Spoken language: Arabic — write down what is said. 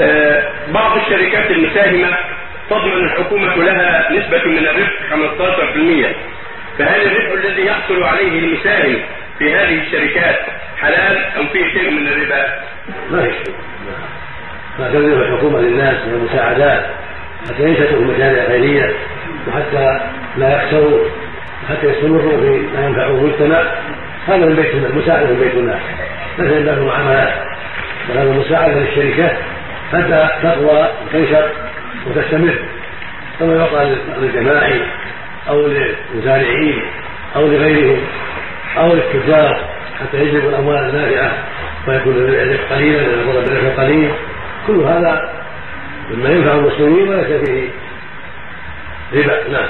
آه، بعض الشركات المساهمة تضمن الحكومة لها نسبة من الربح 15% فهل الربح الذي يحصل عليه المساهم في هذه الشركات حلال أم فيه شيء من الربا؟ ما في شيء. ما تبذل الحكومة للناس من المساعدات حتى ينشطوا في مشاريع خيرية وحتى لا يخسروا حتى يستمروا في ما ينفع المجتمع. هذا من بيت المساعدة من بيت الناس. ليس عنده معاملات وهذا مساعدة للشركة. حتى تقوى وتنشط وتستمر؟ كما يعطى للجماعي أو للمزارعين أو لغيرهم أو للتجار حتى يجلبوا الأموال النافعة ويكون الرزق قليلا ويكون الرزق قليل. كل هذا مما ينفع المسلمين وليس فيه ربا. نعم.